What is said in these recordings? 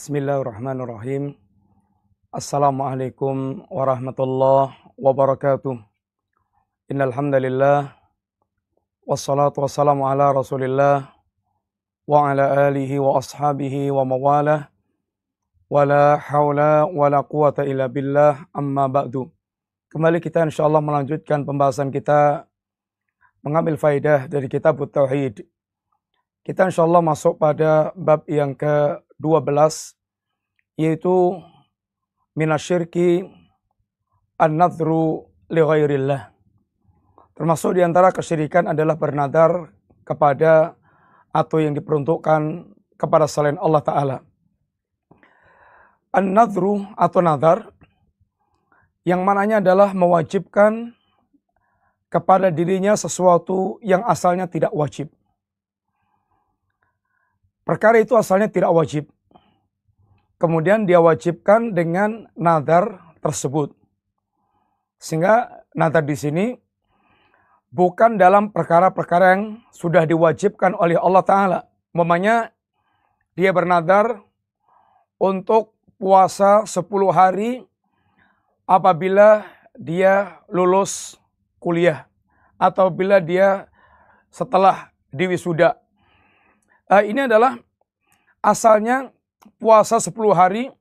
Bismillahirrahmanirrahim. Assalamualaikum warahmatullahi wabarakatuh. Innal hamdalillah wassalatu wassalamu ala Rasulillah wa ala alihi wa ashabihi wa mawalah wala haula wala quwata illa billah amma ba'du. Kembali kita insyaallah melanjutkan pembahasan kita mengambil faidah dari kitab Tauhid. Kita insyaallah masuk pada bab yang ke-12 yaitu minasyirki an-nadhru li ghairillah. Termasuk di antara kesyirikan adalah bernadar kepada atau yang diperuntukkan kepada selain Allah Ta'ala. An-nadhru atau nadar yang mananya adalah mewajibkan kepada dirinya sesuatu yang asalnya tidak wajib. Perkara itu asalnya tidak wajib. Kemudian dia wajibkan dengan nadar tersebut. Sehingga nadar di sini bukan dalam perkara-perkara yang sudah diwajibkan oleh Allah Ta'ala. Memangnya dia bernadar untuk puasa 10 hari apabila dia lulus kuliah atau bila dia setelah diwisuda. Uh, ini adalah asalnya puasa 10 hari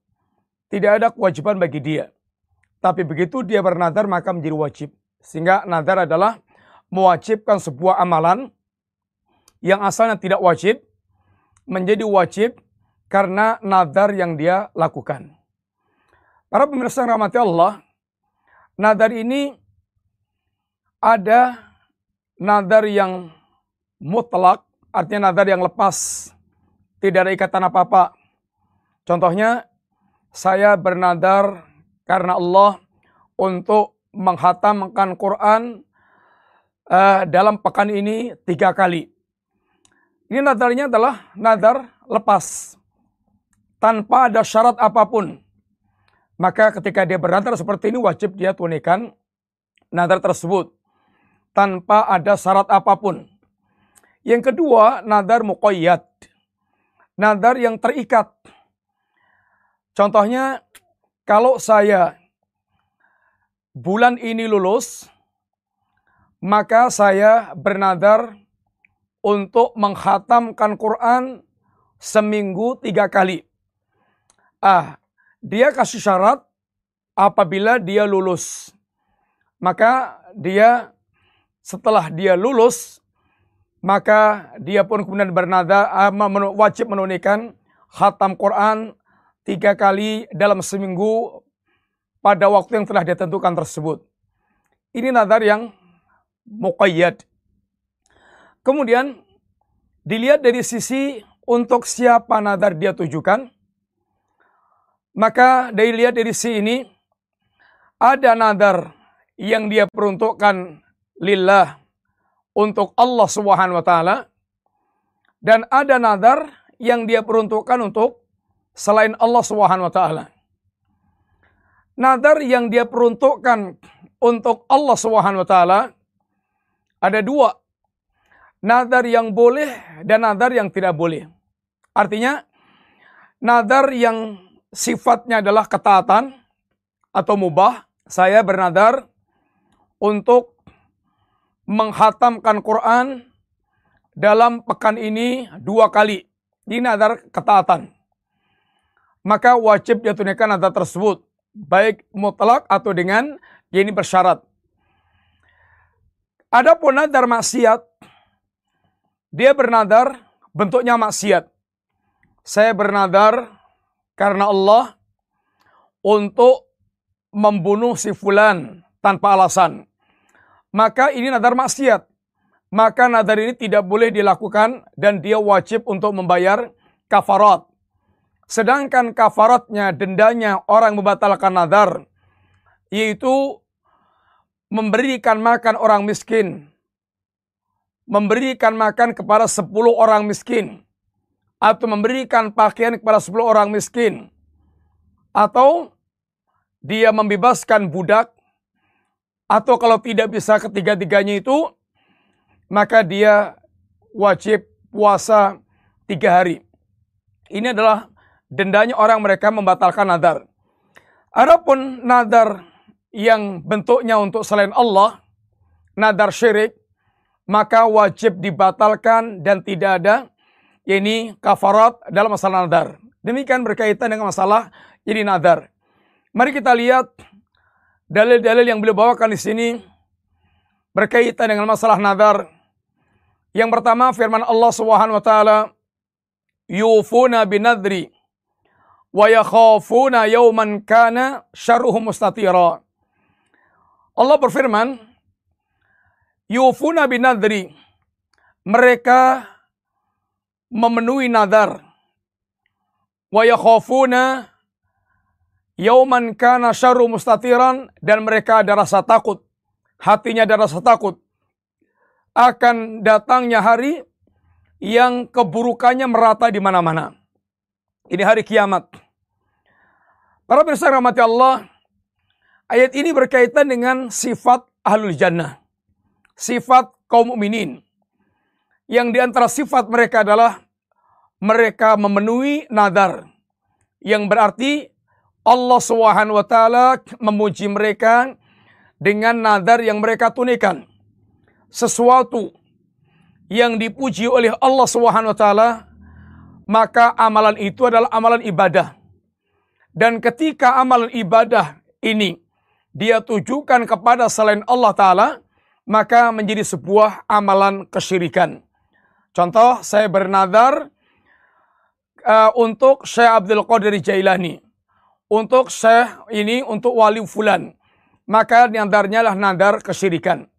tidak ada kewajiban bagi dia. Tapi begitu dia bernadar maka menjadi wajib. Sehingga nadar adalah mewajibkan sebuah amalan yang asalnya tidak wajib menjadi wajib karena nadar yang dia lakukan. Para pemirsa yang rahmati Allah, nadar ini ada nadar yang mutlak, artinya nadar yang lepas, tidak ada ikatan apa-apa. Contohnya, saya bernadar karena Allah untuk menghatamkan Quran uh, dalam pekan ini tiga kali. Ini nadarnya adalah nadar lepas, tanpa ada syarat apa pun maka ketika dia bernadar seperti ini wajib dia tunaikan nadar tersebut tanpa ada syarat apa pun. Yang kedua, nadar muqayyad. Nadar yang terikat. Contohnya, kalau saya bulan ini lulus, maka saya bernadar untuk menghatamkan Quran seminggu tiga kali. Ah, dia kasih syarat apabila dia lulus. Maka dia setelah dia lulus, maka dia pun kemudian bernada wajib menunaikan khatam Quran tiga kali dalam seminggu pada waktu yang telah ditentukan tersebut. Ini nadar yang muqayyad. Kemudian dilihat dari sisi untuk siapa nadar dia tujukan. Maka dari lihat dari sini ada nadar yang dia peruntukkan lillah untuk Allah Subhanahu wa taala dan ada nadar yang dia peruntukkan untuk selain Allah Subhanahu wa taala. Nadar yang dia peruntukkan untuk Allah Subhanahu wa taala ada dua. Nadar yang boleh dan nadar yang tidak boleh. Artinya nadar yang sifatnya adalah ketaatan atau mubah, saya bernadar untuk menghatamkan Quran dalam pekan ini dua kali. Ini nadar ketaatan. Maka wajib dia tunaikan nadar tersebut. Baik mutlak atau dengan ini bersyarat. Adapun nadar maksiat, dia bernadar bentuknya maksiat. Saya bernadar karena Allah untuk membunuh si fulan tanpa alasan. Maka ini nadar maksiat. Maka nadar ini tidak boleh dilakukan dan dia wajib untuk membayar kafarat. Sedangkan kafaratnya, dendanya orang membatalkan nadar, yaitu memberikan makan orang miskin. Memberikan makan kepada 10 orang miskin atau memberikan pakaian kepada 10 orang miskin atau dia membebaskan budak atau kalau tidak bisa ketiga-tiganya itu maka dia wajib puasa tiga hari. Ini adalah dendanya orang mereka membatalkan nadar. Adapun nadar yang bentuknya untuk selain Allah, nadar syirik, maka wajib dibatalkan dan tidak ada ini kafarat dalam masalah nadar. Demikian berkaitan dengan masalah ini nadar. Mari kita lihat dalil-dalil yang beliau bawakan di sini berkaitan dengan masalah nadar. Yang pertama firman Allah Subhanahu wa taala yufuna binadri wa yakhafuna yawman kana syarruhu mustatira. Allah berfirman, yufuna binadri. Mereka memenuhi nadar. Wa yakhafuna yawman kana syarru mustatiran dan mereka ada rasa takut. Hatinya ada rasa takut akan datangnya hari yang keburukannya merata di mana-mana. Ini hari kiamat. Para pemirsa rahmati Allah, ayat ini berkaitan dengan sifat ahlul jannah. Sifat kaum mukminin. Yang di antara sifat mereka adalah mereka memenuhi nadar. Yang berarti Allah Subhanahu wa taala memuji mereka dengan nadar yang mereka tunaikan. Sesuatu yang dipuji oleh Allah Subhanahu wa taala maka amalan itu adalah amalan ibadah. Dan ketika amalan ibadah ini dia tujukan kepada selain Allah Ta'ala, maka menjadi sebuah amalan kesyirikan. Contoh, saya bernadar uh, untuk Syekh Abdul Qadir Jailani. Untuk Syekh ini, untuk wali fulan. Maka nadarnya lah nadar kesyirikan.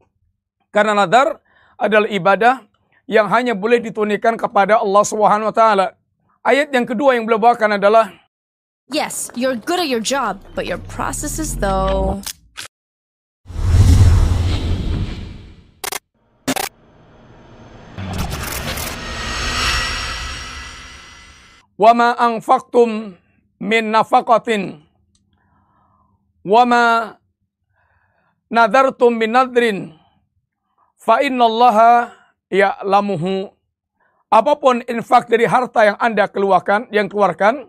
Karena nadar adalah ibadah yang hanya boleh ditunaikan kepada Allah Subhanahu wa taala. Ayat yang kedua yang beliau bawakan adalah Yes, you're good at your job, but your processes though. Wama anfaqtum min nafaqatin. Wama nadartum min nadrin. Fa innallaha ya'lamuhu. Apa pun infak dari harta yang Anda keluarkan, yang keluarkan,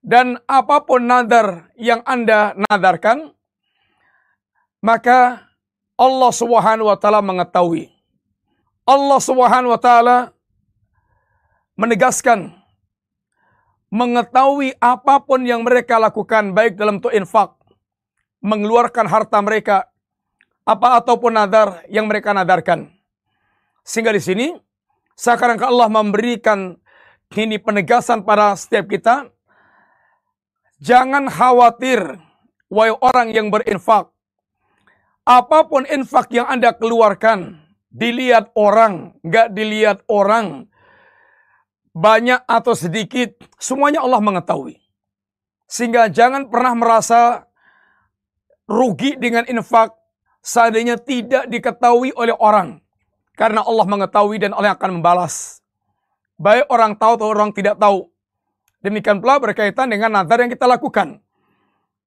dan apa pun nadar yang Anda nadarkan, maka Allah Subhanahu wa taala mengetahui. Allah Subhanahu wa taala menegaskan mengetahui apa pun yang mereka lakukan baik dalam tu infak, mengeluarkan harta mereka apa ataupun nadar yang mereka nadarkan. Sehingga di sini sekarang Allah memberikan ini penegasan pada setiap kita. Jangan khawatir, wahai orang yang berinfak. Apa pun infak yang Anda keluarkan, dilihat orang, nggak dilihat orang, banyak atau sedikit, semuanya Allah mengetahui. Sehingga jangan pernah merasa rugi dengan infak seandainya tidak diketahui oleh orang. Karena Allah mengetahui dan Allah akan membalas. Baik orang tahu atau orang tidak tahu. Demikian pula berkaitan dengan nadar yang kita lakukan.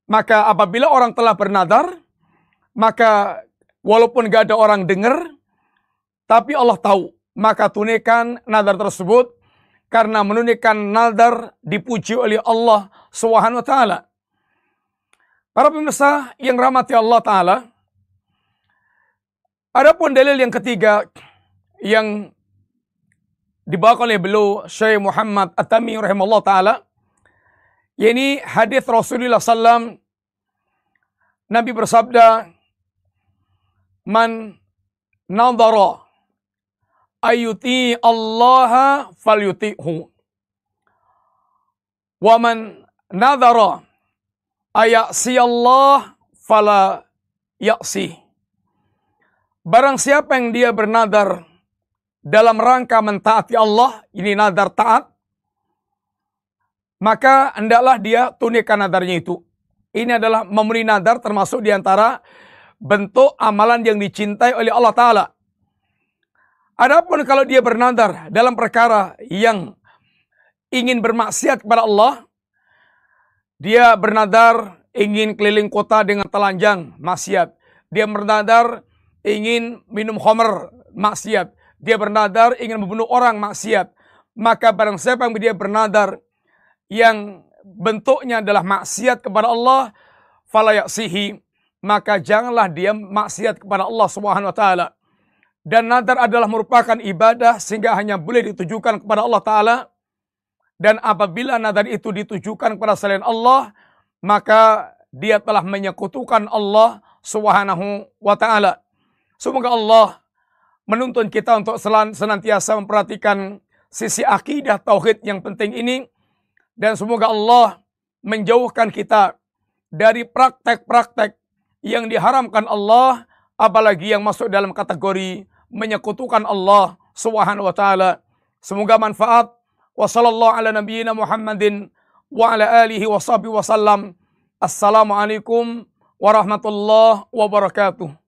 Maka apabila orang telah bernadar, maka walaupun gak ada orang dengar, tapi Allah tahu. Maka tunaikan nadar tersebut karena menunaikan nadar dipuji oleh Allah Subhanahu wa taala. Para pemirsa yang rahmati Allah taala, Adapun dalil yang ketiga yang dibawa oleh beliau Syekh Muhammad At-Tami rahimahullah taala yakni hadis Rasulullah sallam Nabi bersabda man nadara ayuti Allah falyuti'hu wa man nadara ayasi Allah fala ya'sih Barang siapa yang dia bernadar dalam rangka mentaati Allah, ini nadar taat, maka hendaklah dia tunaikan nadarnya itu. Ini adalah memenuhi nadar termasuk di antara bentuk amalan yang dicintai oleh Allah Ta'ala. Adapun kalau dia bernadar dalam perkara yang ingin bermaksiat kepada Allah, dia bernadar ingin keliling kota dengan telanjang, maksiat. Dia bernadar ingin minum homer maksiat. Dia bernadar ingin membunuh orang maksiat. Maka barang siapa yang dia bernadar yang bentuknya adalah maksiat kepada Allah, falayaksihi, maka janganlah dia maksiat kepada Allah Subhanahu wa taala. Dan nadar adalah merupakan ibadah sehingga hanya boleh ditujukan kepada Allah taala. Dan apabila nadar itu ditujukan kepada selain Allah, maka dia telah menyekutukan Allah Subhanahu wa taala. Semoga Allah menuntun kita untuk senantiasa memperhatikan sisi akidah tauhid yang penting ini dan semoga Allah menjauhkan kita dari praktek-praktek yang diharamkan Allah apalagi yang masuk dalam kategori menyekutukan Allah Subhanahu wa taala. Semoga manfaat. Wassallallahu ala nabiyyina Muhammadin wa ala alihi wa sahbihi wasallam. Assalamualaikum warahmatullahi wabarakatuh.